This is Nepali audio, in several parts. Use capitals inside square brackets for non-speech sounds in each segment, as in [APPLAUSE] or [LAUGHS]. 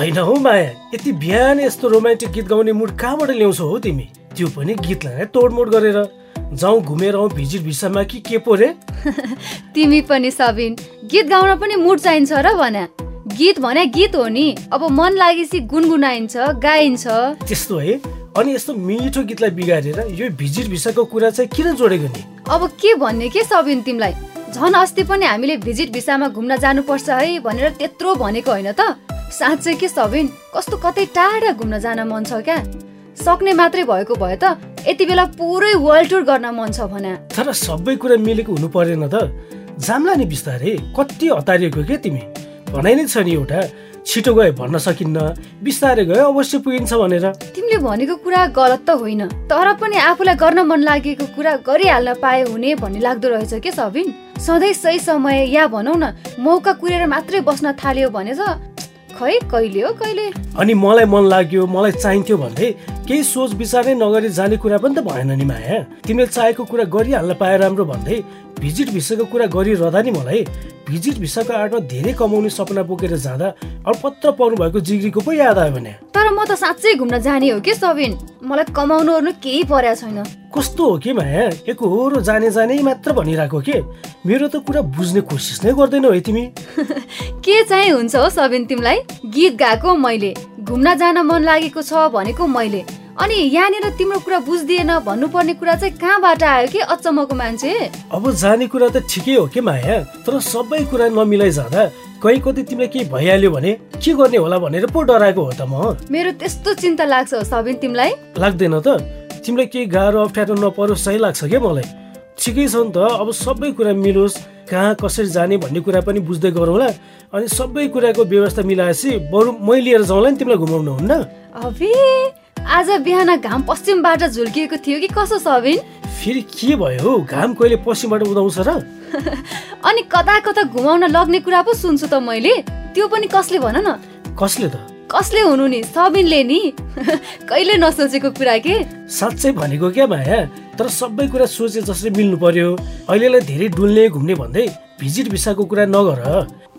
होइन हौ माया? यति बिहान यस्तो रोमान्टिक गीत गाउने मुड कहाँबाट ल्याउँछौ हो तिमी? त्यो पनि गीतलाई तोडमोड गरेर। जाउँ घुमेर आउँ भिजिट भिसामा कि के पो रे? [LAUGHS] तिमी पनि सबिन गीत गाउन पनि मुड चाहिन्छ र भने। गीत भने गीत हो नि। अब मन लागेपछि गुनगुनाइन्छ गाइन्छ। त्यस्तो है? अनि यस्तो मिठो गीतलाई बिगारेर यो भिजिट भिसाको कुरा चाहिँ किन जोडेको नि? अब के भन्ने के सबिन तिमीलाई? झन् अस्ति पनि हामीले भिजिट भिसामा घुम्न जानुपर्छ है भनेर त्यत्रो भनेको होइन त। साँच्चै के सबिन? कस्तो कतै टाढा घुम्न जान मन छ क्या? सक्ने मात्रै भएको भए त यति बेला पुरै वर्ल्ड टुर गर्न मन छ भने। तर सबै कुरा मिलेको हुनु परेन त। जाम्ला नि बिस्तारै कति हतारिएको के तिमी? भनाइ नै छ नि एउटा छिटो गए भन्न सकिन्न बिस्तारै गए अवश्य पुगिन्छ भनेर। तिमीले भनेको कुरा गलत त होइन तर पनि आफूलाई गर्न मन लागेको कुरा गरिहाल्न पाए हुने भन्ने लाग्दो रहेछ के सबिन? सधैँ सही समय या भनौँ न मौका कुरेर मात्रै बस्न थाल्यो भने त खै कहिले हो कहिले? अनि मलाई मन लाग्यो मलाई चाहिन्थ्यो भन्दै केही सोच विचारै नगरी जाने कुरा पनि त भएन नि माया। तिमीले चाहेको कुरा गरिहाल्न पाए राम्रो भन्दै भिजिट भिसाको कुरा गरिरहँदा नि मलाई भिजिट भिसाको आडमा धेरै कमाउने सपना बोकेर जाँदा अल्पत्र पर्नु भएको जिग्रीको पो याद आयो भने। तर म त साँच्चै घुम्न जाने हो कि सबिन मलाई कमाउनु ओर्नु केही परेको छैन। कस्तो हो कि माया? एकहोरो जाने जाने मात्र भनिरहेको के? मेरो त कुरा बुझ्ने कोसिस नै गर्दैनौ है तिमी। [LAUGHS] के चाहिँ हुन्छ हो सबिन तिमीलाई? गीत गाएको मैले। घुम्न जान मन लागेको छ भनेको मैले। अनि यहाँनिर तिम्रो कुरा बुझ्दिएन भन्नुपर्ने कुरा चाहिँ कहाँबाट आयो कि अचम्मको मान्छे? अब जाने कुरा त ठिकै हो कि माया? तर सबै कुरा नमिलाई जाँदा कहीँ कतै तिमीलाई केही भइहाल्यो भने के गर्ने होला भनेर पो डराएको हो त म? मेरो त्यस्तो चिन्ता लाग्छ सबिन तिमीलाई। लाग्दैन त। तिमीलाई केही गाह्रो अप्ठ्यारो नपरोस् सही लाग्छ क्या मलाई? ठिकै छ नि त। अब सबै कुरा मिलोस्। कहाँ कसरी जाने भन्ने कुरा पनि बुझ्दै गरौँला। अनि सबै कुराको व्यवस्था मिलाएपछि बरु मै लिएर जाउँला नि तिमीलाई घुमाउनु हुन्न? आज बिहान घाम पश्चिमबाट झुल्किएको थियो कि कसो सबिन? फेरि के भयो हौ? घाम कहिले पश्चिमबाट उदाउँछ र? [LAUGHS] अनि कता कता घुमाउन लग्ने कुरा पो सुन्छु त मैले। त्यो पनि कसले भन न? कसले त? कसले हुनु नि? सबिनले नि? [LAUGHS] कहिले नसोचेको कुरा के? साँच्चै भनेको क्या माया? तर सबै कुरा सोचे जसरी मिल्नु पर्यो। अहिलेलाई धेरै डुल्ने घुम्ने भन्दै भिजिट भिसाको कुरा नगर।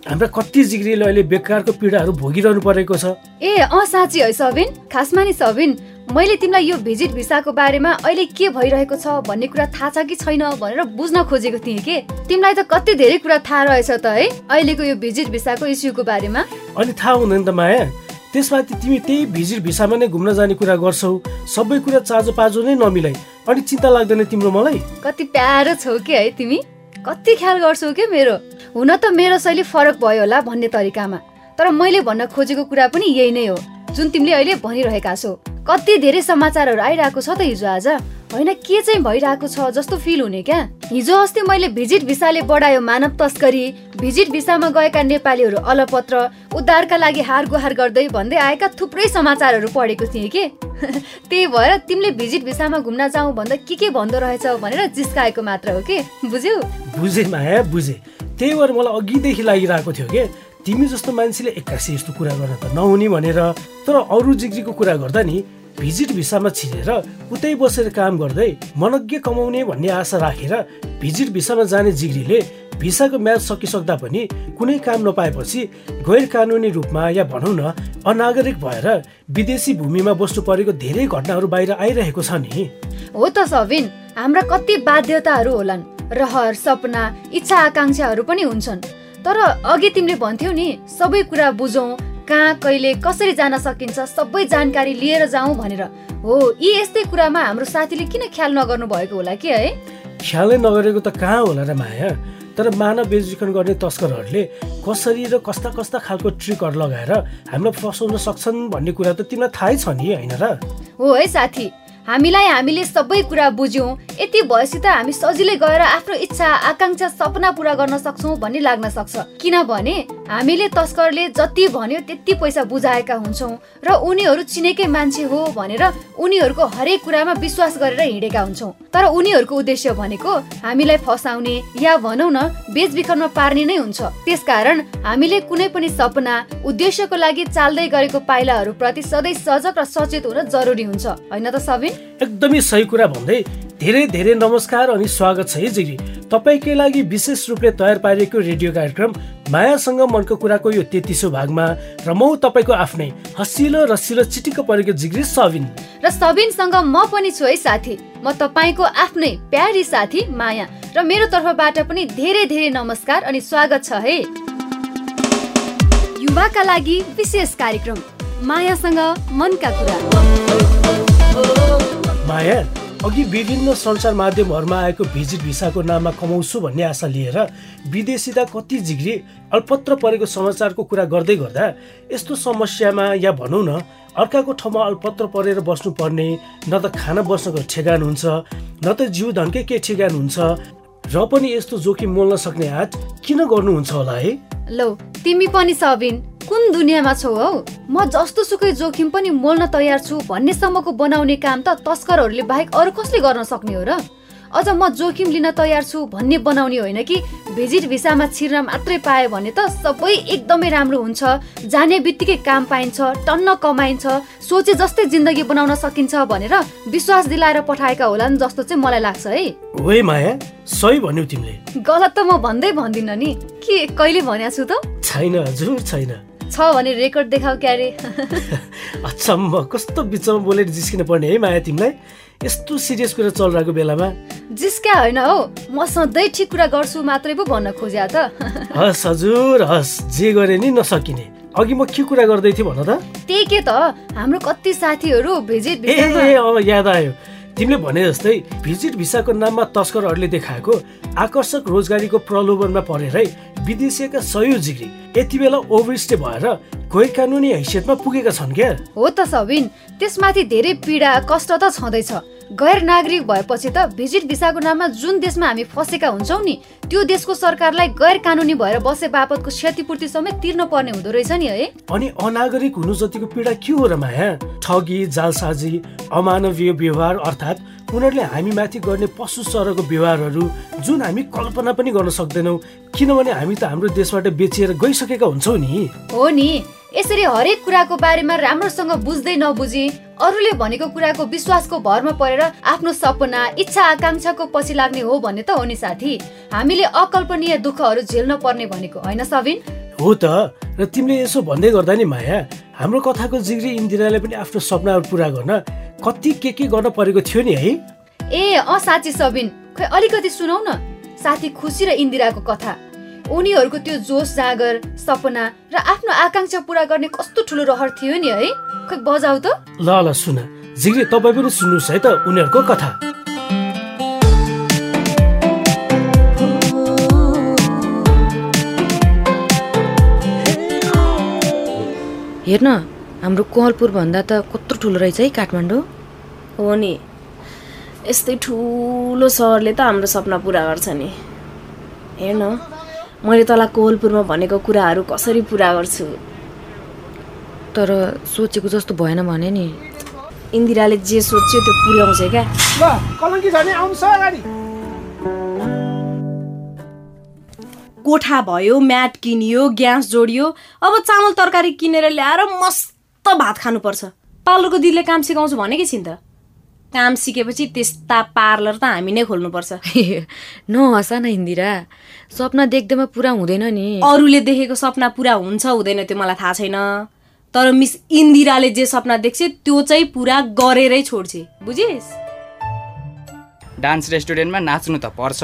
हाम्रा कति जिग्रीले अहिले बेकारको पीडाहरू भोगिरहनु परेको छ। ए अँ साँच्ची है सबिन खासमा नि सबिन मैले तिमीलाई यो भिजिट भिसाको बारेमा अहिले के भइरहेको छ भन्ने कुरा थाहा छ कि छैन भनेर बुझ्न खोजेको थिएँ के? तिमीलाई त कति धेरै कुरा थाहा रहेछ त है? अहिलेको यो भिजिट भिसाको इस्युको बारेमा। अनि थाहा हुँदैन त माया। त्यसमाथि तिमी त्यही भिजिट भिसामा नै घुम्न जाने कुरा गर्छौ। सबै कुरा चाजो पाजो नै नमिलाई अनि चिन्ता लाग्दैन तिम्रो मलाई? कति प्यारो छौ के है तिमी? कति ख्याल गर्छौ के मेरो? हुन त मेरो शैली फरक भयो होला भन्ने तरिकामा। तर मैले भन्न खोजेको कुरा पनि यही नै हो। जुन तिमीले अहिले भनिरहेका छौ। कति धेरै समाचारहरू आइरहेको छ त हिजो आज। होइन के चाहिँ भइरहेको छ जस्तो फिल हुने क्या? हिजो अस्ति मैले भिजिट भिसाले बढायो मानव तस्करी। भिजिट भिसामा गएका नेपालीहरू अलपत्र उद्धारका लागि हार गुहार गर्दै भन्दै आएका थुप्रै समाचारहरू पढेको थिएँ कि? [LAUGHS] त्यही भएर तिमीले भिजिट भिसामा घुम्न जाउँ भन्दा के के भन्दो रहेछ भनेर जिस्काएको मात्र हो कि? बुझ्यौ? बुझे माया बुझे। त्यही भएर मलाई अघिदेखि लागिरहेको थियो कि? तिमी जस्तो मान्छेले एक्कासी यस्तो कुरा गर्न त नहुने भनेर तर अरू जिग्रीको कुरा गर्दा नि भिजिट भिसामा छिरेर उतै बसेर काम गर्दै मनज्ञ कमाउने भन्ने आशा राखेर भिजिट भिसामा जाने जिग्रीले भिसाको म्याच सकिसक्दा पनि कुनै काम नपाएपछि गैर कानुनी रूपमा या भनौँ न अनागरिक भएर विदेशी भूमिमा बस्नु परेको धेरै घटनाहरू बाहिर आइरहेको छ नि। हो त सबिन हाम्रा कति बाध्यताहरू होलान् रहर सपना इच्छा आकाङ्क्षाहरू पनि हुन्छन्। तर अघि तिमीले भन्थ्यौ नि सबै कुरा बुझौँ कहाँ कहिले कसरी जान सकिन्छ सबै जानकारी लिएर जाउँ भनेर। हो यी यस्तै कुरामा हाम्रो साथीले किन ख्याल नगर्नु भएको होला कि है? ख्यालै नगरेको त कहाँ होला र माया? तर मानव बेचबिखन गर्ने तस्करहरूले कसरी र कस्ता कस्ता खालको ट्रिकहरू लगाएर हामीलाई फसाउन सक्छन् भन्ने कुरा त तिमीलाई थाहै छ नि होइन र? हो है साथी। हामीलाई हामीले सबै कुरा बुझ्यौँ यति भएपछि हामी सजिलै गएर आफ्नो इच्छा आकाङ्क्षा सपना पुरा गर्न सक्छौँ भन्ने लाग्न सक्छ। किनभने हामीले तस्करले जति भन्यो त्यति पैसा बुझाएका हुन्छौँ र उनीहरू चिनेकै मान्छे हो भनेर उनीहरूको हरेक कुरामा विश्वास गरेर हिँडेका हुन्छौँ। तर उनीहरूको उद्देश्य भनेको हामीलाई फसाउने या भनौँ न बेचबिखनमा पार्ने नै हुन्छ। त्यसकारण हामीले कुनै पनि सपना उद्देश्यको लागि चाल्दै गरेको पाइलाहरू प्रति सधैँ सजग र सचेत हुन जरुरी हुन्छ। होइन त सबिन? एकदमै सही कुरा भन्दै धेरै धेरै नमस्कार अनि स्वागत छ है जिग्री तपाईँकै लागि विशेष रूपले तयार पारिएको रेडियो कार्यक्रम मायासँग मनको कुराको यो तेत्तिसो भागमा र म तपाईँको आफ्नै हसिलो रसिलो चिटिक्क परेको जिग्री सबिन र सबिनसँग म पनि छु है साथी। म तपाईँको आफ्नै प्यारी साथी माया र मेरो तर्फबाट पनि धेरै धेरै नमस्कार अनि स्वागत छ है। युवाका लागि विशेष कार्यक्रम मायासँग मनका कुरा। माया अघि विभिन्न सञ्चार माध्यमहरूमा आएको भिजिट भिसाको नाममा कमाउँछु भन्ने आशा लिएर विदेशिता कति जिग्री अल्पत्र परेको समाचारको कुरा गर्दै गर्दा यस्तो समस्यामा या भनौँ न अर्काको ठाउँमा अल्पत्र परेर बस्नुपर्ने न त खाना बस्नको ठेगान हुन्छ न त जीवधनकै के ठेगान हुन्छ र पनि यस्तो जोखिम मोल्न सक्ने आँट किन गर्नुहुन्छ होला है? लौ तिमी पनि सबिन। कुन दुनियाँमा छौ हौ? म जस्तो सुकै जोखिम पनि मोल्न तयार छु भन्नेसम्मको बनाउने काम त तस्करहरूले बाहेक अरू कसले गर्न सक्ने हो र? अझ म जोखिम लिन तयार छु भन्ने बनाउने होइन कि? भिजिट भिसामा छिर्न मात्रै पायो भने त सबै एकदमै राम्रो हुन्छ। जाने बित्तिकै काम पाइन्छ टन्न कमाइन्छ सोचे जस्तै जिन्दगी बनाउन सकिन्छ भनेर विश्वास दिलाएर पठाएका होलान् जस्तो चाहिँ मलाई लाग्छ है। ओए माया सही भन्यौ तिमीले। गलत त म भन्दै भन्दिनँ नि। के कहिले भन्या छु त? छैन हजुर छैन। छ भने रेकर्ड देखाऊ क्यारे। [LAUGHS] अचम्म कस्तो बिचमा बोलेर जिस्किनु पर्ने है माया तिमीलाई? यस्तो सिरियस कुरा चलिरहेको बेलामा। जिस्क्या होइन हौ। म सधैँ ठिक कुरा गर्छु मात्रै पो भन्न खोज्या त। [LAUGHS] हस् हजुर हस् जे गरे नि नसकिने। अघि म के कुरा गर्दै थिएँ भन त। त्यही के त? हाम्रो कति साथीहरू भिजिट ए याद आयो। तिमीले भने जस्तै भिजिट भिसाको नाममा तस्करहरूले देखाएको आकर्षक रोजगारीको प्रलोभनमा परेरै विदेशीका सयौँ जिग्री यति बेला ओभरस्टे भएर गैर कानुनी हैसियतमा पुगेका छन् क्या? हो त सबिन त्यसमाथि धेरै पीडा कष्ट त छँदैछ। गैर नागरिक भएपछि त भिजिट भिसाको नाममा जुन देशमा हामी फसेका हुन्छौँ नि त्यो देशको सरकारलाई गैर कानुनी भएर बसे बापतको क्षतिपूर्ति समेत तिर्न पर्ने हुँदो रहेछ नि है। अनि अनागरिक हुनु जतिको पीडा के हो र माया? ठगी जालसाजी अमानवीय व्यवहार अर्थात् उनीहरूले हामी माथि गर्ने पशु सरको व्यवहारहरू जुन हामी कल्पना पनि गर्न सक्दैनौँ किनभने हामी त हाम्रो देशबाट बेचिएर गइसकेका हुन्छौँ नि। हो नि। यसरी हरेक कुराको बारेमा राम्रोसँग बुझ्दै नबुझी अरूले भनेको कुराको विश्वासको भरमा परेर आफ्नो सपना इच्छा आकाङ्क्षाको पछि लाग्ने हो भन्ने त हो नि साथी। हामीले अकल्पनीय दुःखहरू झेल्न पर्ने भनेको होइन सबिन हो त र तिमीले यसो भन्दै गर्दा नि माया हाम्रो कथाको जिग्री इन्दिराले पनि आफ्नो सपनाहरू पुरा गर्न कति के के गर्न परेको थियो नि है? ए अँ साँच्ची सबिन खै अलिकति सुनौ न। साथी खुसी र इन्दिराको कथा। उनीहरूको त्यो जोस जागर सपना र आफ्नो आकाङ्क्षा पुरा गर्ने कस्तो ठुलो रहर थियो नि है? खै बजाऊ त। ल ल सुन। जिग्री तपाईँ पनि सुन्नुहोस् है त उनीहरूको कथा। हेर्न हाम्रो कोहलपुर भन्दा त कत्रो ठुलो रहेछ है काठमाडौँ? हो नि। यस्तै ठुलो सहरले त हाम्रो सपना पुरा गर्छ नि। हेर्न। मैले तँलाई कोहलपुरमा भनेको कुराहरू कसरी पुरा गर्छु? तर सोचेको जस्तो भएन भने नि। इन्दिराले जे सोच्यो त्यो पुर्याउँछ क्या। कोठा भयो म्याट किनियो ग्यास जोडियो अब चामल तरकारी किनेर ल्याएर मस्त भात खानुपर्छ। पार्लरको दिदीले काम सिकाउँछु भनेकै छिन् त। काम सिकेपछि त्यस्ता पार्लर त हामी नै खोल्नुपर्छ। नहसा [LAUGHS] न इन्दिरा सपना देख्दैमा पुरा हुँदैन नि। अरूले देखेको सपना पुरा हुन्छ हुँदैन त्यो मलाई थाहा छैन। तर मिस इन्दिराले जे सपना देख्छ त्यो चाहिँ पुरा गरेरै छोड्छे। बुझिस्? डान्स रेस्टुरेन्टमा नाच्नु त पर्छ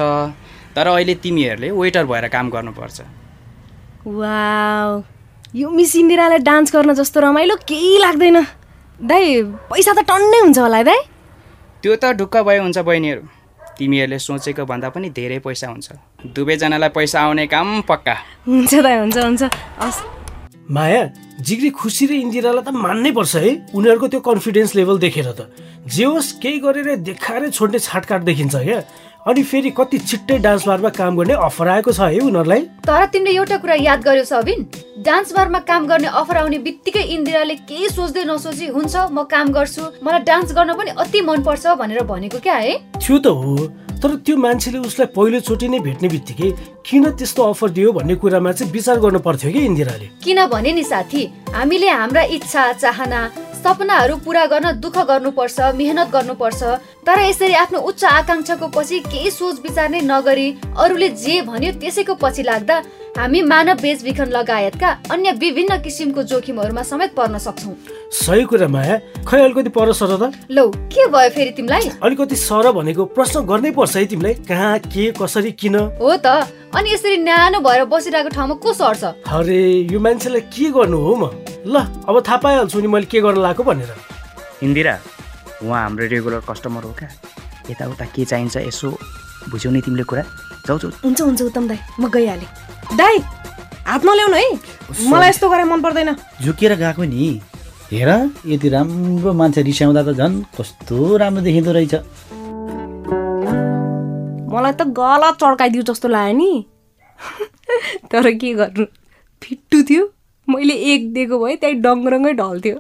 तर अहिले तिमीहरूले वेटर भएर काम गर्नुपर्छ। वाउ। यो मिस इन्दिरालाई डान्स गर्न जस्तो रमाइलो केही लाग्दैन। दाइ पैसा त टन्नै हुन्छ होला है दाइ। त्यो त ढुक्क भए हुन्छ बहिनीहरू। तिमीहरूले सोचेको भन्दा पनि धेरै पैसा हुन्छ। दुवैजनालाई पैसा आउने काम पक्का। हुन्छ दाइ हुन्छ हुन्छ। हस्। माया जिग्री खुसी र इन्दिरालाई त मान्नै पर्छ है। उनीहरूको त्यो कन्फिडेन्स लेभल देखेर त। जे होस् केही गरेर देखाएरै छोड्ने छाटकाट देखिन्छ क्या। अनि फेरि कति छिट्टै डान्स बारमा काम गर्ने अफर आएको छ है उनीहरूलाई? तर तिमीले एउटा कुरा याद गर्यो सबिन डान्स बारमा काम गर्ने अफर आउने बित्तिकै इन्दिराले केही सोच्दै नसोची हुन्छ म काम गर्छु मलाई डान्स गर्न पनि अति मनपर्छ भनेर भनेको क्या है? थियो त हो। तर त्यो मान्छेले उसलाई पहिलोचोटि नै भेट्ने बित्तिकै किन त्यस्तो अफर दियो भन्ने कुरामा चाहिँ विचार गर्नु पर्थ्यो कि इन्दिराले? किनभने नि साथी हामीले हाम्रा इच्छा चाहना सपनाहरू पुरा गर्न दुःख गर्नुपर्छ मेहनत गर्नुपर्छ तर यसरी आफ्नो उच्च आकाङ्क्षाको पछि केही सोच विचार नै नगरी अरूले जे भन्यो त्यसैको पछि लाग्दा हामी मानव बेचबिखन लगायतका अन्य विभिन्न किसिमको जोखिमहरूमा समेत पर्न सक्छौँ। सही कुरा माया। खै अलिकति पर सर त? लौ के भयो फेरि तिमीलाई? अलिकति सर भनेको प्रश्न गर्नै पर्छ है तिमीलाई। कहाँ के कसरी किन? हो त। अनि यसरी न्यानो भएर बसिरहेको ठाउँमा को सर्छ अरे यो मान्छेलाई के गर्नु हो म? ल अब थाहा पाइहाल्छु नि मैले के गर्न लगाएको भनेर। इन्दिरा उहाँ हाम्रो रेगुलर कस्टमर हो क्या? यताउता के चाहिन्छ यसो बुझ्यौ नि तिमीले कुरा। जाउ जाउ हुन्छ हुन्छ उत्तम दाई। म गइहालेँ। दाई हात नल्याउनु है। मलाई यस्तो गरे मन पर्दैन। झुकेर गएको नि। हेर यति राम्रो मान्छे रिसाउँदा त झन् कस्तो राम्रो देखिँदो रहेछ। मलाई त गलत चड्काइदियो जस्तो लाग्यो नि। [LAUGHS] तर के गर्नु? फिट्टु थियो। मैले एक दिएको भए त्यही डङ्गरङ्गै ढल्थ्यो।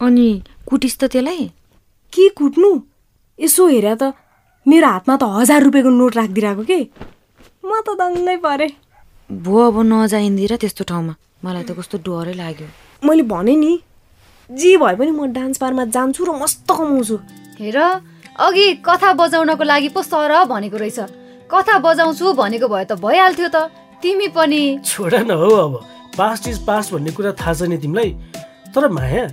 अनि कुटिस् त त्यसलाई? के कुट्नु? यसो हेर त। मेरो हातमा त हजार रुपियाँको नोट राखिदिरहेको के? म त दङ्गै परेँ। भो अब नजाइन्दिर त्यस्तो ठाउँमा। मलाई त कस्तो डरै लाग्यो। मैले भने नि जे भए पनि म डान्स बारमा जान्छु र मस्त कमाउँछु। हेर अघि कथा बजाउनको लागि पो सर भनेको रहेछ। कथा बजाउँछु भनेको भए त भइहाल्थ्यो त। तिमी पनि। छोड न हो अब। पास्ट इज पास्ट भन्ने कुरा थाहा छ नि तिमीलाई। तर माया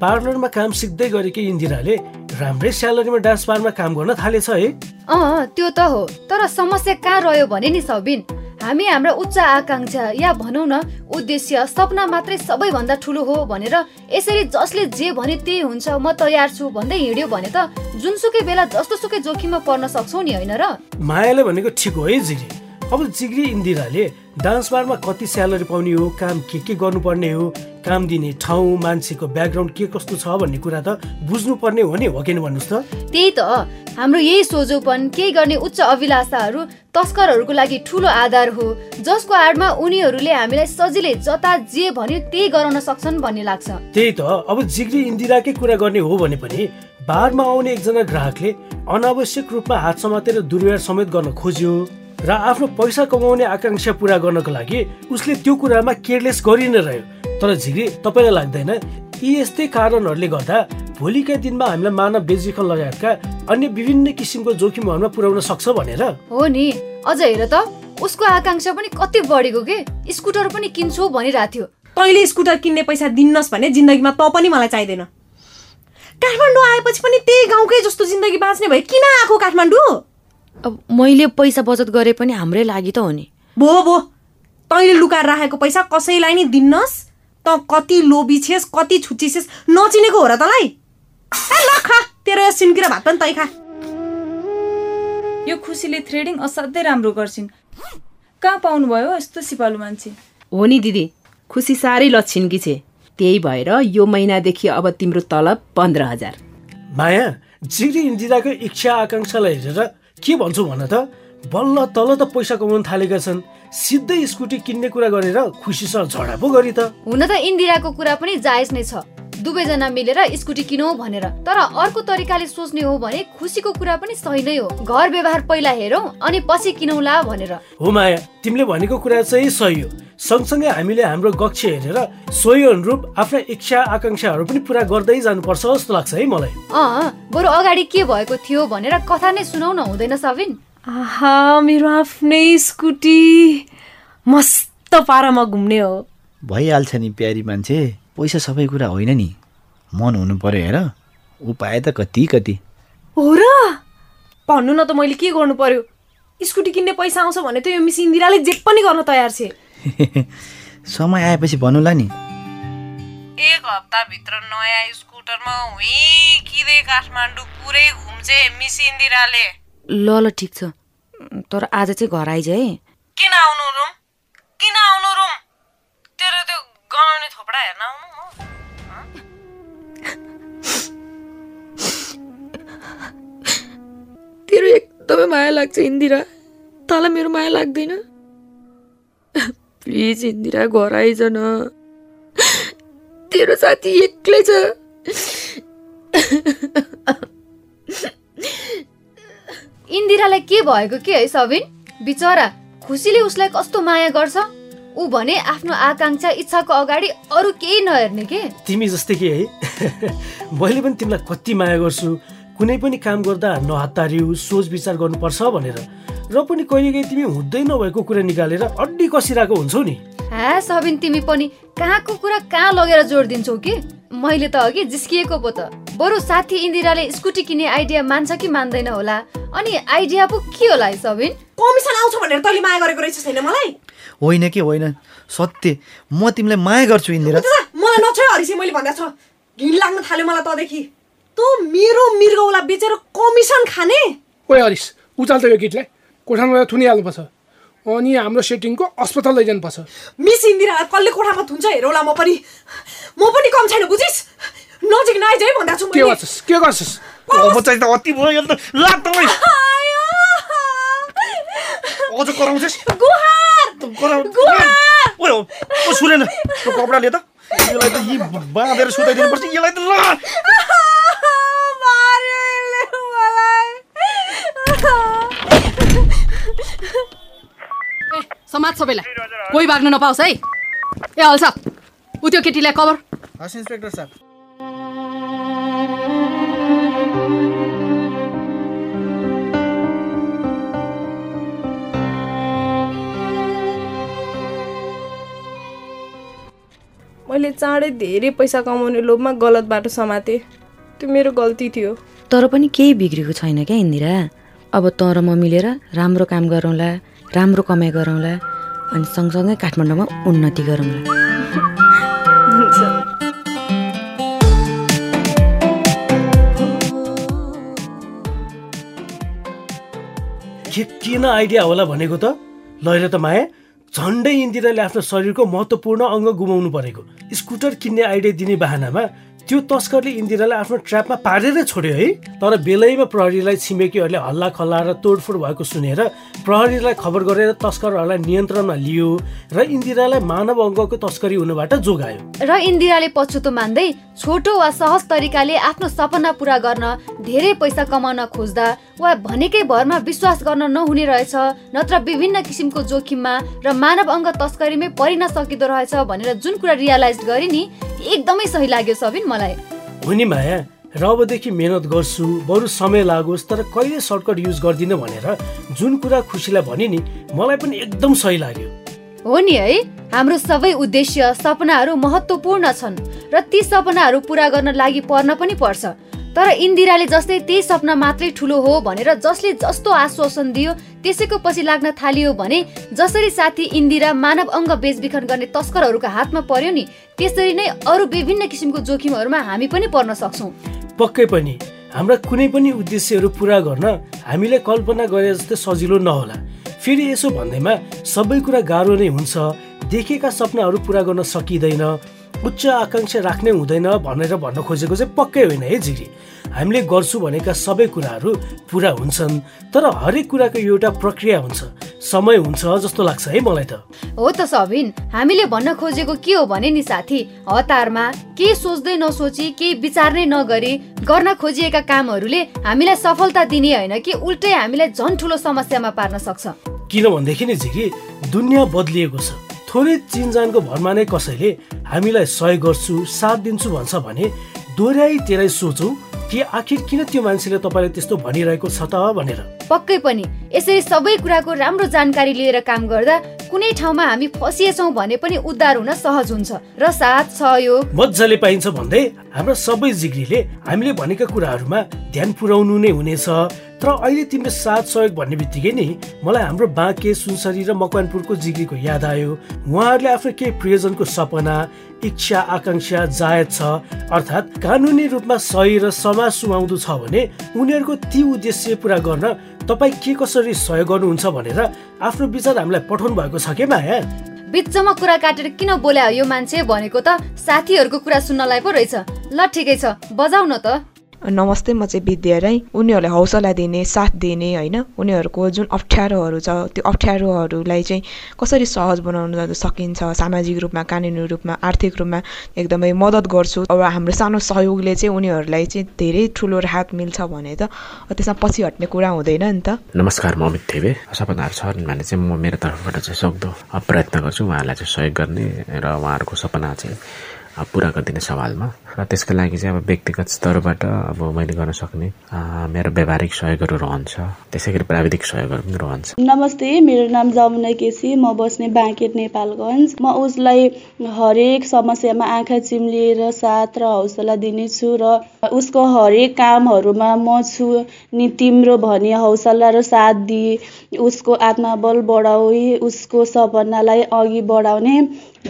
पार्लरमा काम सिक्दै गरेकी इन्दिराले राम्रै स्यालेरीमा डान्स बारमा काम गर्न थालेछ है। अँ त्यो त हो। तर समस्या कहाँ रह्यो भने नि सबिन? हामी हाम्रा उच्च आकाङ्क्षा या भनौँ न उद्देश्य सपना मात्रै सबैभन्दा ठुलो हो भनेर यसरी जसले जे भने त्यही हुन्छ म तयार छु भन्दै हिँड्यो भने त जुनसुकै बेला जस्तो सुकै जोखिममा पर्न सक्छौ नि होइन र? मायाले भनेको ठिक हो है जिग्री अब जिग्री इन्दिराले डान्स बारमा कति स्यालेरी पाउने हो काम के के गर्नुपर्ने हो काम दिने ठाउँ मान्छेको ब्याकग्राउन्ड के कस्तो छ भन्ने कुरा त बुझ्नुपर्ने हो नि हो किन भन्नुहोस् त? त्यही त हाम्रो यही सोझोपन केही गर्ने उच्च अभिलाषाहरू तस्करहरूको लागि ठुलो आधार हो जसको आडमा उनीहरूले हामीलाई सजिलै जता जे भन्यो त्यही गराउन सक्छन् भन्ने लाग्छ। त्यही त अब जिग्री इन्दिराकै कुरा गर्ने हो भने पनि बारमा आउने एकजना ग्राहकले अनावश्यक रूपमा हात समातेर दुर्व्यवहार समेत गर्न खोज्यो। र आफ्नो पैसा कमाउने आकाङ्क्षा पुरा गर्नको लागि उसले त्यो कुरामा केयरलेस गरि नै रह्यो। तर झिग्री तपाईँलाई लाग्दैन यी यस्तै कारणहरूले गर्दा भोलिका दिनमा हामीलाई मानव बेचिकन लगायतका अन्य विभिन्न किसिमको जोखिमहरूमा पुर्याउन सक्छ भनेर। हो नि अझ हेर त उसको आकाङ्क्षा पनि कति बढेको के? स्कुटर पनि किन्छु भनिरहेको थियो। तैँले स्कुटर किन्ने पैसा दिन्नस् भने जिन्दगीमा त पनि मलाई चाहिँदैन। काठमाडौँ आएपछि पनि त्यही गाउँकै जस्तो जिन्दगी बाँच्ने भए किन आएको काठमाडौँ? अब मैले पैसा बचत गरे पनि हाम्रै लागि त हो नि। भो भो। तैँले लुकाएर राखेको पैसा कसैलाई नि दिन्नस्? त कति लोभी छेस कति छुच्ची छेस नचिनेको हो र तँलाई? ए, ल खा। तेरो यो सिन्किरा भात पनि तै खा। यो खुसीले थ्रेडिङ असाध्यै राम्रो गर्छिन्। कहाँ पाउनुभयो यस्तो सिपालु मान्छे? हो नि दिदी खुसी साह्रै लक्षिनकी छे। त्यही भएर यो महिनादेखि अब तिम्रो तलब पन्ध्र हजार। माया जिग्री इन्दिराको इच्छा आकाङ्क्षालाई हेरेर के भन्छु भन त? बल्ल तल त पैसा कमाउन थालेका छन्। सिधै स्कुटी किन्ने कुरा गरेर खुसीसँग झडा पो गरी त। हुन त इन्दिराको कुरा पनि जायज नै छ। दुवैजना मिलेर स्कुटी किनौँ भनेर। तर अर्को तरिकाले सोच्ने हो भने खुसीको कुरा पनि सही नै हो। घर व्यवहार पहिला हेरौँ अनि पछि किनौँला भनेर। हो माया तिमीले भनेको कुरा चाहिँ सही हो। सँगसँगै हामीले हाम्रो गक्ष हेरेर सोही अनुरूप आफ्ना इच्छा आकाङ्क्षाहरू पनि पुरा गर्दै जानुपर्छ जस्तो लाग्छ है मलाई। अँ बरु अगाडि के भएको थियो भनेर कथा नै सुनाउन हुँदैन सबिन? आहा मेरो आफ्नै स्कुटी मस्त पारामा घुम्ने हो। भइहाल्छ नि प्यारी मान्छे। पैसा सबै कुरा होइन नि। मन हुनु पर्यो हेर। उपाय त कति कति। हो र? भन्नु न त मैले के गर्नु पर्यो? स्कुटी किन्ने पैसा आउँछ भने त यो मिस इन्दिराले जे पनि गर्न तयार छे। [LAUGHS] समय आएपछि भन्नुला नि। एक हप्ताभित्र नयाँ स्कुटरमा हुँ किँदै काठमाडौँ पुरै घुम्छे मिस इन्दिराले। ल ल ठिक छ। तर आज चाहिँ घर आइज है। किन आउनु रुम? किन आउनु रुम? तेरो त्यो गनाउने थोपडा हेर्न आउनु म तेरो एकदमै माया लाग्छ इन्दिरा तँलाई मेरो माया लाग्दैन प्लिज इन्दिरा घर आइज न तेरो साथी एक्लै छ इन्दिरालाई के भएको के है सबिन बिचरा खुसीले उसलाई कस्तो माया गर्छ ऊ भने आफ्नो आकाङ्क्षा इच्छाको अगाडि अरू केही नहेर्ने के? तिमी जस्तै कि है? [LAUGHS] मैले पनि तिमीलाई कति माया गर्छु। कुनै पनि काम गर्दा नहतारिउ सोच विचार गर्नुपर्छ भनेर। र पनि कहिलेकाहीँ तिमी हुँदै नभएको कुरा निकालेर अड्डी कसिरहेको हुन्छौ नि। ह्या सबिन तिमी पनि कहाँको कुरा कहाँ लगेर जोड दिन्छौ कि? मैले त अघि जिस्किएको पो त। बरु साथी इन्दिराले स्कुटी किन्ने आइडिया मान्छ कि मान्दैन होला? अनि आइडिया पो के होला है सबिन? कमिसन आउँछ भनेर तैँले माया गरेको रहेछ छैन मलाई? होइन कि होइन? सत्य। म तिमीलाई माया गर्छु इन्दिरा। मलाई नछोय हरिसी मैले भन्दा छ। घिन लाग्न थाल्यो मलाई तँदेखि। तँ मेरो मृगौला बेचेर कमिसन खाने? ओए हरिस उचाल त यो गीतलाई कोठामा गएर थुनिहाल्नुपर्छ। अनि हाम्रो सेटिङको अस्पताल लैजानुपर्छ। मिस इन्दिरालाई कसले कोठामा थुन्छ हेरौला म पनि। म पनि कम छैन बुझिस्? नजिक नआइज है भन्दा छु के मैले। गर्छस्? के गर्छस्? अब चाहिँ त अति भयो यो त। ला तपाईँ आयो! अझ कराउँछस्? कराउ ओए ओ सुनेन त्यो कपडा ले त। यसलाई त यी बाँधेर सुताइदिनुपर्छ यसलाई त ल। समाज सबैलाई कोही भाग्नु नपाओस् है। ए हल्छ उ त्यो केटीलाई कभर? हस् इन्सपेक्टर साहब। मैले चाँडै धेरै पैसा कमाउने लोभमा गलत बाटो समातेँ। त्यो मेरो गल्ती थियो। तर पनि केही बिग्रेको छैन क्या इन्दिरा? अब तँ र म मिलेर राम्रो काम गरौँला राम्रो कमाइ गरौँला अनि सँगसँगै काठमाडौँमा उन्नति गरौँला। हुन्छ के किन आइडिया होला भनेको त? लैर त माया झन्डै इन्दिराले आफ्नो शरीरको महत्त्वपूर्ण अङ्ग गुमाउनु परेको। स्कुटर किन्ने आइडिया दिने बाहनामा त्यो तस्करले इन्दिरालाई आफ्नो ट्र्यापमा पारेर छोड्यो है। तर बेलैमा प्रहरीलाई छिमेकीहरूले हल्ला खल्ला र तोडफोड भएको सुनेर प्रहरीलाई खबर गरेर तस्करहरूलाई नियन्त्रणमा लियो र इन्दिरालाई मानव अङ्गको तस्करी हुनबाट जोगायो। र इन्दिराले पछुतो मान्दै छोटो वा सहज तरिकाले आफ्नो सपना पुरा गर्न धेरै पैसा कमाउन खोज्दा वा भनेकै भरमा विश्वास गर्न नहुने रहेछ नत्र विभिन्न किसिमको जोखिममा र मानव अङ्ग तस्करीमै परिन सकिँदो रहेछ भनेर जुन कुरा रियलाइज गरे नि एकदमै सही लाग्यो सबिन। मलाई। हो नि माया र अबदेखि मेहनत गर्छु बरु समय लागोस् तर कहिले सर्टकट युज गर्दिनँ भनेर जुन कुरा खुसीलाई भने नि मलाई पनि एकदम सही लाग्यो। हो नि है हाम्रो सबै उद्देश्य सपनाहरू महत्त्वपूर्ण छन् र ती सपनाहरू पुरा गर्न लागि पर्न पनि पर्छ। तर इन्दिराले जस्तै त्यही सपना मात्रै ठुलो हो भनेर जसले जस्तो आश्वासन दियो त्यसैको पछि लाग्न थालियो भने जसरी साथी इन्दिरा मानव अङ्ग बेचबिखन गर्ने तस्करहरूको हातमा पर्यो नि त्यसरी नै अरू विभिन्न किसिमको जोखिमहरूमा हामी पनि पर्न सक्छौँ। पक्कै पनि। हाम्रा कुनै पनि उद्देश्यहरू पुरा गर्न हामीले कल्पना गरे जस्तै सजिलो नहोला। फेरि यसो भन्दैमा सबै कुरा गाह्रो नै हुन्छ। देखेका सपनाहरू पुरा गर्न सकिँदैन। उच्च आकाङ्क्षा राख्नै हुँदैन भनेर भन्न खोजेको चाहिँ पक्कै होइन है जिरी। हामीले गर्छु भनेका सबै कुराहरू पुरा हुन्छन् तर हरेक कुराको एउटा प्रक्रिया हुन्छ समय हुन्छ जस्तो लाग्छ है मलाई त। हो त सबिन हामीले भन्न खोजेको के हो भने नि साथी हतारमा केही सोच्दै नसोची केही विचार नै नगरी गर्न खोजिएका कामहरूले हामीलाई सफलता दिने होइन कि उल्टै हामीलाई झन् ठुलो समस्यामा पार्न सक्छ। किनभनेदेखि नि झिकी दुनियाँ बदलिएको छ। थोरै चिनजानको भरमा नै कसैले हामीलाई सहयोग गर्छु साथ दिन्छु भन्छ भने दोहोऱ्याइ तेह्रै सोचौँ कि आखिर किन त्यो मान्छेले तपाईँलाई त्यस्तो भनिरहेको छ त? भनेर। पक्कै पनि। यसरी सबै कुराको राम्रो जानकारी लिएर काम गर्दा कुनै ठाउँमा हामी फसिएछौँ भने पनि उद्धार हुन सहज हुन्छ र साथ सहयोग। मजाले पाइन्छ भन्दै हाम्रा सबै जिग्रीले हामीले भनेका कुराहरूमा ध्यान पुर्याउनु नै हुनेछ। तर अहिले तिम्रो साथ सहयोग भन्ने बित्तिकै नि मलाई हाम्रो बाँके सुनसरी र मकवानपुरको जिग्रीको याद आयो। उहाँहरूले आफ्नो केही प्रियजनको सपना इच्छा आकाङ्क्षा जायज छ अर्थात् कानुनी रूपमा सही र समाज सुहाउँदो छ भने उनीहरूको ती उद्देश्य पुरा गर्न तपाईँ के कसरी सहयोग गर्नुहुन्छ भनेर आफ्नो विचार हामीलाई पठाउनु भएको छ के माया? बिचमा कुरा काटेर किन बोल्या यो मान्छे भनेको त साथीहरूको कुरा सुन्नलाई पो रहेछ। ल ठिकै छ बजाउ न त। नमस्ते म चाहिँ विद्या राई। उनीहरूलाई हौसला दिने साथ दिने होइन? उनीहरूको जुन अप्ठ्यारोहरू छ त्यो अप्ठ्यारोहरूलाई चाहिँ कसरी सहज बनाउन सकिन्छ? सामाजिक रूपमा कानुनी रूपमा आर्थिक रूपमा एकदमै मद्दत गर्छु। अब हाम्रो सानो सहयोगले चाहिँ उनीहरूलाई चाहिँ धेरै ठुलो राहत मिल्छ भने त त्यसमा पछि हट्ने कुरा हुँदैन नि त। नमस्कार म अमित थेबे सपनाहरू छन् भने चाहिँ म मेरो तर्फबाट चाहिँ सक्दो प्रयत्न गर्छु उहाँहरूलाई चाहिँ सहयोग गर्ने र उहाँहरूको सपना चाहिँ पुरा गरिदिने सवालमा। र त्यसको लागि चाहिँ अब व्यक्तिगत स्तरबाट अब मैले गर्न सक्ने मेरो व्यावहारिक सहयोगहरू रहन्छ। त्यसै गरी प्राविधिक सहयोगहरू पनि रहन्छ। नमस्ते मेरो नाम जमुना केसी म बस्ने बाँकेट नेपालगञ्ज। म उसलाई हरेक समस्यामा आँखा चिम्लिएर साथ र हौसला दिनेछु र उसको हरेक कामहरूमा म छु नि तिम्रो भनी हौसला र साथ दिए उसको आत्मबल बढाउने उसको सपनालाई अघि बढाउने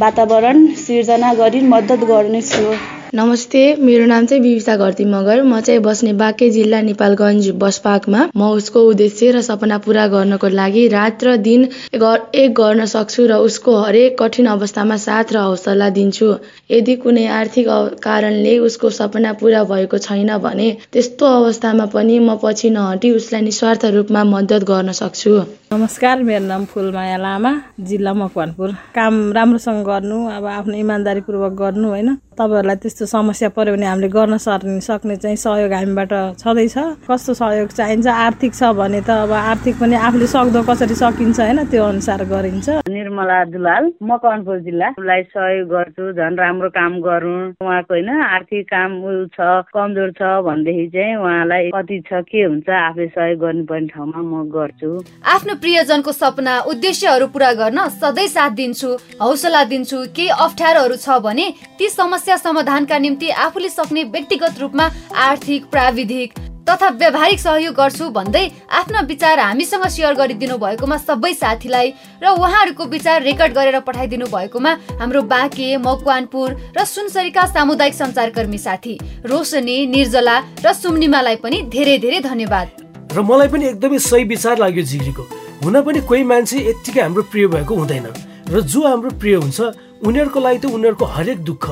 वातावरण सिर्जना गरी मद्दत गर्नेछु नमस्ते मेरो नाम चाहिँ विविता घरती मगर। म चाहिँ बस्ने बाँके जिल्ला नेपालगञ्ज बसपाकमा। म उसको उद्देश्य र सपना पुरा गर्नको लागि रात र दिन एक गर्न सक्छु र उसको हरेक कठिन अवस्थामा साथ र हौसला दिन्छु। यदि कुनै आर्थिक कारणले उसको सपना पुरा भएको छैन भने त्यस्तो अवस्थामा पनि म पछि नहटी उसलाई निस्वार्थ रूपमा मद्दत गर्न सक्छु। नमस्कार मेरो नाम फुलमाया लामा जिल्ला मकवानपुर। काम राम्रोसँग गर्नु अब आफ्नो इमान्दारीपूर्वक गर्नु होइन? तपाईँहरूलाई त्यस्तो समस्या पऱ्यो भने हामीले गर्न सक्ने चाहिँ सहयोग हामीबाट छँदैछ। कस्तो सहयोग चाहिन्छ? आर्थिक छ भने त अब आर्थिक पनि आफूले सक्दो कसरी सकिन्छ होइन त्यो अनुसार गरिन्छ। निर्मला दुलाल मकवानपुर जिल्ला। उसलाई सहयोग गर्छु झन् राम्रो काम गरौँ। उहाँको होइन आर्थिक काम उयो छ कमजोर छ भनेदेखि चाहिँ उहाँलाई कति छ के हुन्छ आफूले सहयोग गर्नुपर्ने ठाउँमा म गर्छु। आफ्नो प्रियजनको सपना उद्देश्यहरू पुरा गर्न सधैँ साथ दिन्छु हौसला दिन्छु केही अप्ठ्यारोहरू छ भने ती समस्या समाधानका निम्ति आफूले सक्ने व्यक्तिगत रूपमा आर्थिक प्राविधिक तथा व्यावहारिक सहयोग गर्छु भन्दै आफ्ना विचार हामीसँग सेयर गरिदिनु भएकोमा सबै साथीलाई र उहाँहरूको विचार रेकर्ड गरेर पठाइदिनु भएकोमा हाम्रो बाँके मकवानपुर र सुनसरीका सामुदायिक सञ्चारकर्मी साथी रोशनी निर्जला र सुम्निमालाई पनि धेरै धेरै धन्यवाद। र मलाई पनि एकदमै सही विचार लाग्यो जिग्रीको। हुन पनि कोही मान्छे यत्तिकै हाम्रो प्रिय भएको हुँदैन। र जो हाम्रो प्रिय हुन्छ उनीहरूको लागि त उनीहरूको हरेक दुःख।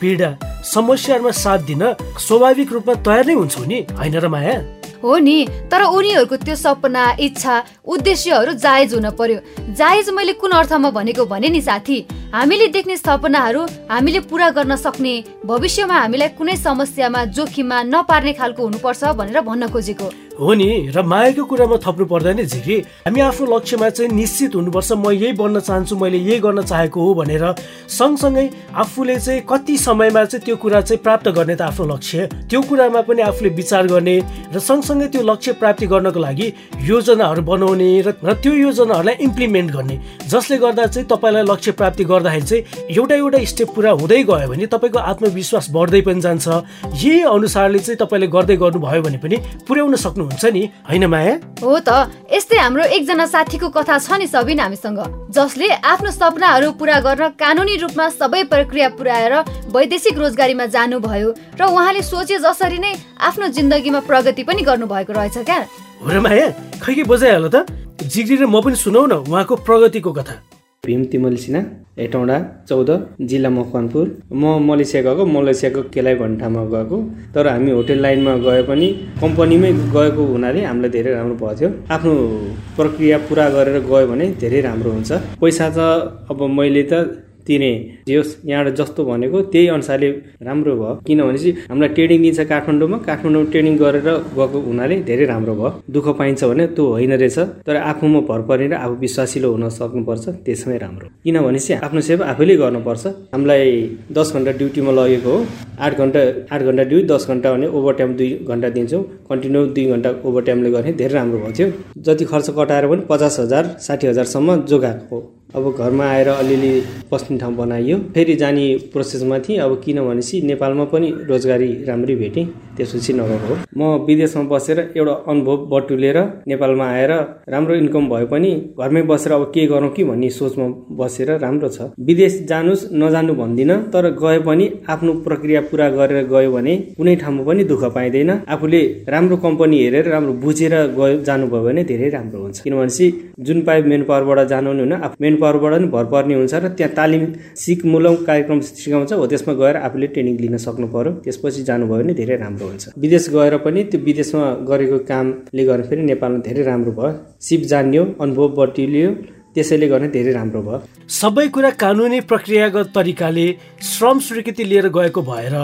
पीडा समस्याहरूमा साथ दिन स्वाभाविक रूपमा तयार नै हुन्छौ नि होइन र माया? हो नि तर उनीहरूको त्यो सपना इच्छा उद्देश्यहरू जायज हुन पर्यो। जायज मैले कुन अर्थमा भनेको भने नि साथी हामीले देख्ने सपनाहरू हामीले पुरा गर्न सक्ने भविष्यमा हामीलाई कुनै समस्यामा जोखिममा नपार्ने खालको हुनुपर्छ भनेर भन्न खोजेको। हो नि? र मायाको कुरामा थप्नु पर्दैन झिरी हामी आफ्नो लक्ष्यमा चाहिँ निश्चित हुनुपर्छ। म यही बन्न चाहन्छु मैले यही गर्न चाहेको हो भनेर सँगसँगै आफूले चाहिँ कति समयमा चाहिँ त्यो कुरा चाहिँ प्राप्त गर्ने त आफ्नो लक्ष्य। त्यो कुरामा पनि आफूले विचार गर्ने र सँगसँगै त्यो लक्ष्य प्राप्ति गर्नको लागि योजनाहरू बनाउने र त्यो योजनाहरूलाई इम्प्लिमेन्ट गर्ने। जसले गर्दा चाहिँ तपाईँलाई लक्ष्य प्राप्ति गर्दाखेरि चाहिँ एउटा एउटा स्टेप पुरा हुँदै गयो भने तपाईँको आत्मविश्वास बढ्दै पनि जान्छ। यही अनुसारले चाहिँ तपाईँले गर्दै गर्नुभयो भने पनि पुर्याउन सक्नु हुन्छ नि? होइन माया? हो त यस्तै हाम्रो एकजना साथीको कथा छ नि सबिन हामीसँग जसले आफ्नो सपनाहरू पुरा गर्न कानुनी रूपमा सबै प्रक्रिया पुर्याएर वैदेशिक रोजगारीमा जानुभयो र उहाँले सोचे जसरी नै आफ्नो जिन्दगीमा प्रगति पनि गर्नुभएको रहेछ क्या। हो र माया खै के बजाइहाल्यो त? जिग्री र म पनि सुनौ न उहाँको प्रगतिको कथा। भीम तिमल सिन्हा हेटौँडा चौध जिल्ला मकवानपुर। म मलेसिया गएको मलेसियाको केलाई भन्ठामा गएको। तर हामी होटेल लाइनमा गए पनि कम्पनीमै गएको हुनाले हामीलाई धेरै राम्रो भएको थियो। आफ्नो प्रक्रिया पुरा गरेर गयो भने धेरै राम्रो हुन्छ। पैसा त अब मैले त तिने जे यहाँबाट जस्तो भनेको त्यही अनुसारले राम्रो भयो। किनभने चाहिँ हामीलाई ट्रेनिङ दिन्छ काठमाडौँमा। काठमाडौँमा ट्रेनिङ गरेर गएको हुनाले धेरै राम्रो भयो। दुःख पाइन्छ भने त्यो होइन रहेछ। तर आफूमा भर परेर आफू विश्वासिलो हुन सक्नुपर्छ त्यसमै राम्रो। किनभने चाहिँ आफ्नो सेवा आफैले गर्नुपर्छ। हामीलाई दस घन्टा ड्युटीमा लगेको हो। आठ घन्टा आठ घन्टा ड्युटी दस घन्टा भने ओभर टाइम दुई घन्टा दिन्छौँ। कन्टिन्यू दुई घन्टा ओभर टाइमले गर्ने धेरै राम्रो भएको थियो। जति खर्च कटाएर पनि पचास हजार साठी हजारसम्म जोगाएको अब घरमा आएर अलिअलि बस्ने ठाउँ बनाइयो। फेरि जाने प्रोसेसमा थिएँ। अब किनभनेपछि नेपालमा पनि रोजगारी राम्रै भेटेँ। त्यसपछि नगएको हो। म विदेशमा बसेर एउटा अनुभव बटुलेर नेपालमा आएर राम्रो इन्कम भए पनि घरमै बसेर अब के गरौँ कि भन्ने सोचमा बसेर राम्रो छ। विदेश जानुहोस् नजानु भन्दिनँ तर गए पनि आफ्नो प्रक्रिया पुरा गरेर गयो भने कुनै ठाउँमा पनि दुःख पाइँदैन। आफूले राम्रो कम्पनी हेरेर राम्रो बुझेर गयो जानुभयो भने धेरै राम्रो हुन्छ। किनभनेपछि जुन पाइप मेन पावरबाट जानु हुने होइन मेन पावरबाट नि भर पर्ने हुन्छ र त्यहाँ तालिम सिकमूलक कार्यक्रम सिकाउँछ हो त्यसमा गएर आफूले ट्रेनिङ लिन सक्नु पर्यो। त्यसपछि जानुभयो भने धेरै राम्रो हुन्छ। विदेश गएर पनि त्यो विदेशमा गरेको कामले गर्दा फेरि नेपालमा धेरै राम्रो भयो। सिप जान्यो अनुभव बटुल्यो त्यसैले गर्ने धेरै राम्रो भयो। सबै कुरा कानुनी प्रक्रियागत तरिकाले श्रम स्वीकृति लिएर गएको भएर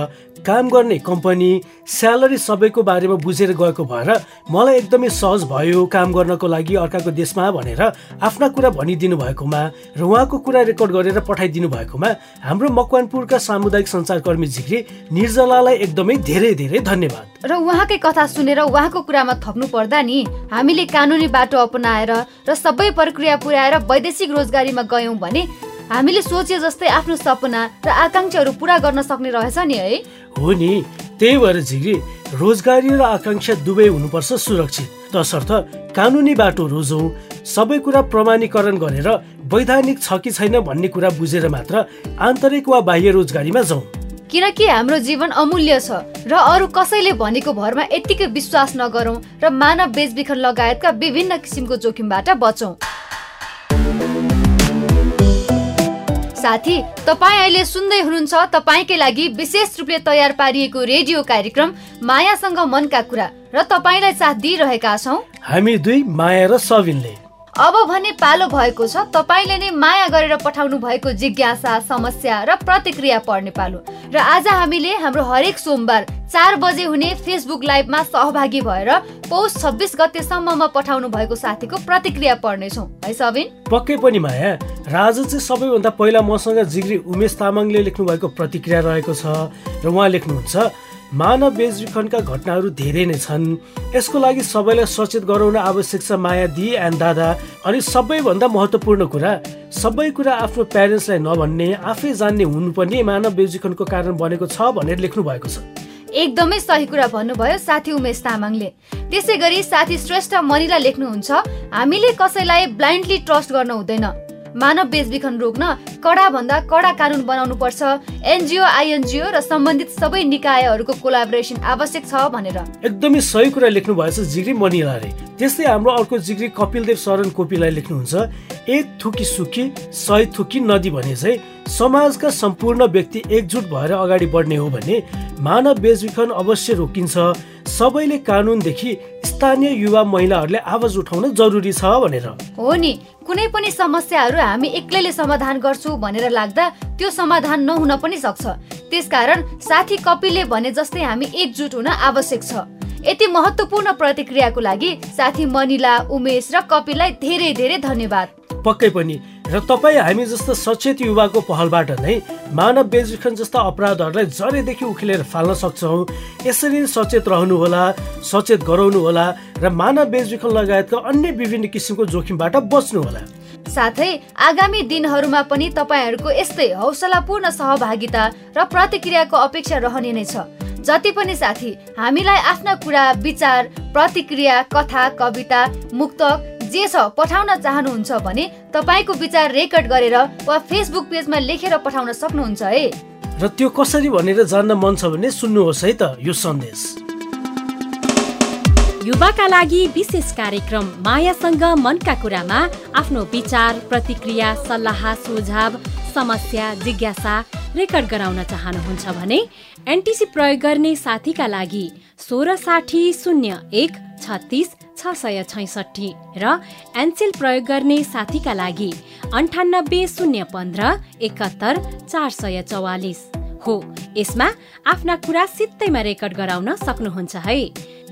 काम गर्ने कम्पनी स्यालेरी सबैको बारेमा बुझेर गएको भएर मलाई एकदमै सहज भयो काम गर्नको लागि अर्काको देशमा भनेर आफ्ना कुरा भनिदिनु भएकोमा र उहाँको कुरा रेकर्ड गरेर पठाइदिनु भएकोमा हाम्रो मकवानपुरका सामुदायिक सञ्चारकर्मी झिक्री निर्जलालाई एकदमै धेरै धेरै धन्यवाद। र उहाँकै कथा सुनेर उहाँको कुरामा थप्नु पर्दा नि हामीले कानुनी बाटो अपनाएर र सबै प्रक्रिया पुर्याएर वैदेशिक रोजगारीमा गयौँ भने हामीले सोचे जस्तै आफ्नो सपना र आकाङ्क्षाहरू पुरा गर्न सक्ने रहेछ नि है। हो नि त्यही भएर झिग्री रोजगारी र आकाङ्क्षा दुवै हुनुपर्छ सुरक्षित। तसर्थ कानुनी बाटो रोजौँ सबै कुरा प्रमाणीकरण गरेर वैधानिक छ कि छैन भन्ने कुरा बुझेर मात्र आन्तरिक वा बाह्य रोजगारीमा जाउँ। किनकि हाम्रो जीवन अमूल्य छ र अरू कसैले भनेको भरमा यत्तिकै विश्वास नगरौँ र मानव बेचबिखन लगायतका विभिन्न किसिमको जोखिमबाट बचौँ। साथी तपाईँ अहिले सुन्दै हुनुहुन्छ तपाईँकै लागि विशेष रूपले तयार पारिएको रेडियो कार्यक्रम मायासँग मनका कुरा र तपाईँलाई साथ दिइरहेका छौँ। हामी दुई माया र सबिनले अब भने पालो भएको छ। तपाईँले नै माया गरेर पठाउनु भएको जिज्ञासा समस्या र प्रतिक्रिया पढ्ने पालो। र आज हामीले हाम्रो हरेक सोमबार चार बजे हुने फेसबुक लाइभमा सहभागी भएर पौष छब्बिस गतेसम्ममा पठाउनु भएको साथीको प्रतिक्रिया पढ्नेछौँ। है सबिन? पक्कै पनि माया। राजा चाहिँ सबैभन्दा पहिला मसँग जिग्री उमेश तामाङले लेख्नु भएको प्रतिक्रिया रहेको छ र उहाँ लेख्नुहुन्छ मानव बेचबिखनका घटनाहरू धेरै नै छन्। यसको लागि सबैलाई सचेत गराउन आवश्यक छ माया दि एन्ड दादा। अनि सबैभन्दा महत्त्वपूर्ण कुरा सबै कुरा आफ्नो प्यारेन्ट्सलाई नभन्ने आफै जान्ने हुनु पनि मानव बेचबिखनको कारण बनेको छ भनेर लेख्नु भएको छ। एकदमै सही कुरा भन्नुभयो साथी उमेश तामाङले। त्यसै गरी साथी श्रेष्ठ मनिला लेख्नुहुन्छ हामीले कसैलाई ब्लाइन्डली ट्रस्ट गर्न हुँदैन। मानव बेचबिखन रोक्न कडा भन्दा कडा कानुन बनाउनु पर्छ एनजिओ आइएनजिओ र सम्बन्धित सबै निकायहरूको कोलाबोरेसन आवश्यक छ भनेर। एकदमै सही कुरा लेख्नु भएछ जिग्री मनिलाले त्यस्तै हाम्रो अर्को जिग्री कपिलदेव शरण कोपीलाई लेख्नुहुन्छ एक थुकी सुकी सय थुकी नदी भने चाहिँ समाजका सम्पूर्ण व्यक्ति एकजुट भएर अगाडि बढ्ने हो भने मानव बेचबिखन अवश्य रोकिन्छ। सबैले कानुनदेखि स्थानीय युवा महिलाहरूले आवाज उठाउन जरुरी छ भनेर। हो नि कुनै पनि समस्याहरू हामी एक्लैले समाधान गर्छु भनेर लाग्दा त्यो समाधान नहुन पनि सक्छ। त्यसकारण साथी कपिलले भने जस्तै हामी एकजुट हुन आवश्यक छ। यति महत्त्वपूर्ण प्रतिक्रियाको लागि साथी मनिला उमेश र कपिललाई धेरै धेरै धन्यवाद। पक्कै पनि र तपाईँ हामी जस्तो सचेत युवाको पहलबाट नै मानव बेचबिखन जस्ता अपराधहरूलाई जरेदेखि उखेलेर फाल्न सक्छौँ। यसरी सचेत रहनुहोला सचेत गराउनुहोला र मानव बेचबिखन लगायतका अन्य विभिन्न किसिमको जोखिमबाट बच्नुहोला। साथै आगामी दिनहरूमा पनि तपाईँहरूको यस्तै हौसलापूर्ण सहभागिता र प्रतिक्रियाको अपेक्षा रहने नै छ। जति पनि साथी हामीलाई आफ्ना कुरा विचार प्रतिक्रिया कथा कविता मुक्तक जे छ पठाउन चाहनुहुन्छ भने तपाईँको विचार रेकर्ड गरेर वा फेसबुक पेजमा लेखेर पठाउन सक्नुहुन्छ है। र त्यो कसरी भनेर जान्न मन छ भने सुन्नुहोस् है त यो सन्देश। युवाका लागि विशेष कार्यक्रम मायासँग मनका कुरामा आफ्नो विचार प्रतिक्रिया सल्लाह सुझाव समस्या जिज्ञासा रेकर्ड गराउन चाहनुहुन्छ भने एनटिसी प्रयोग गर्ने साथीका लागि सोह्र साठी शून्य एक छत्तिस छ सय छैसठी र एनसेल प्रयोग गर्ने साथीका लागि अन्ठानब्बे शून्य पन्ध्र एकात्तर चार सय चौवालिस। हो यसमा आफ्ना कुरा सित्तैमा रेकर्ड गराउन सक्नुहुन्छ है।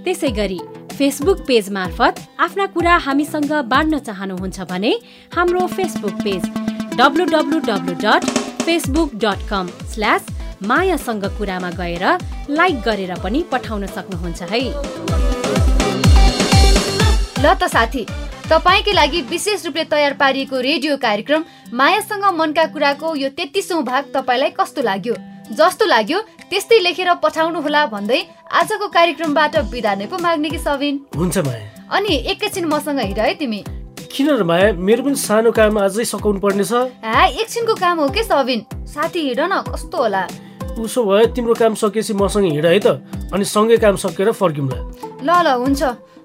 त्यसै गरी फेसबुक पेज मार्फत आफ्ना कुरा हामीसँग बाँड्न चाहनुहुन्छ भने हाम्रो Facebook page W W W dot Facebook dot com slash मायासँग कुरामा गएर लाइक गरेर पनि पठाउन सक्नुहुन्छ है। ल त साथी तपाईँकै लागि विशेष रूपले तयार पारिएको रेडियो कार्यक्रम मायासँग मनका कुराको यो तेत्तिसौँ भाग तपाईँलाई कस्तो लाग्यो? जस्तो लाग्यो त्यस्तै लेखेर पठाउनु होला भन्दै आजको कार्यक्रमबाट बिदा नै पो माग्ने कि सबिन हुन्छ माया। अनि एकैछिन मसँग हिँड है तिमी। किन र माया? मेरो पनि सानो काम अझै सकाउनु पर्ने छ। हा एकछिनको काम हो के सबिन साथी हिँड न कस्तो होला? उसो भए तिम्रो काम सकेपछि मसँग हिँड है त। अनि सँगै काम सकेर फर्क्यौँ ल ल हुन्छ।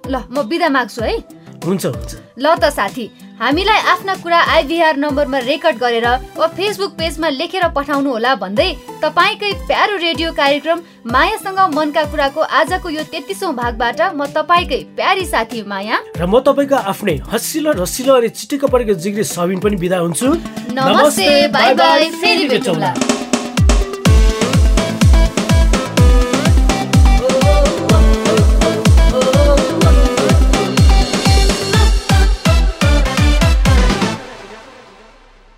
ल म बिदा माग्छु है। हुन्छ हुन्छ। ल त साथी हामीलाई आफ्ना कुरा आइभीआर नम्बरमा रेकर्ड गरेर वा फेसबुक पेजमा लेखेर पठाउनु होला भन्दै तपाईँकै प्यारो रेडियो कार्यक्रम मायासँग मनका कुराको आजको यो तेत्तिसौँ भागबाट म तपाईँकै प्यारी साथी माया। र म तपाईँको आफ्नै हँसिलो रसिलो अनि चिटिक्क परेको जिग्री सबिन पनि बिदा हुन्छु। नमस्ते बाई बाई फेरि भेटौँला।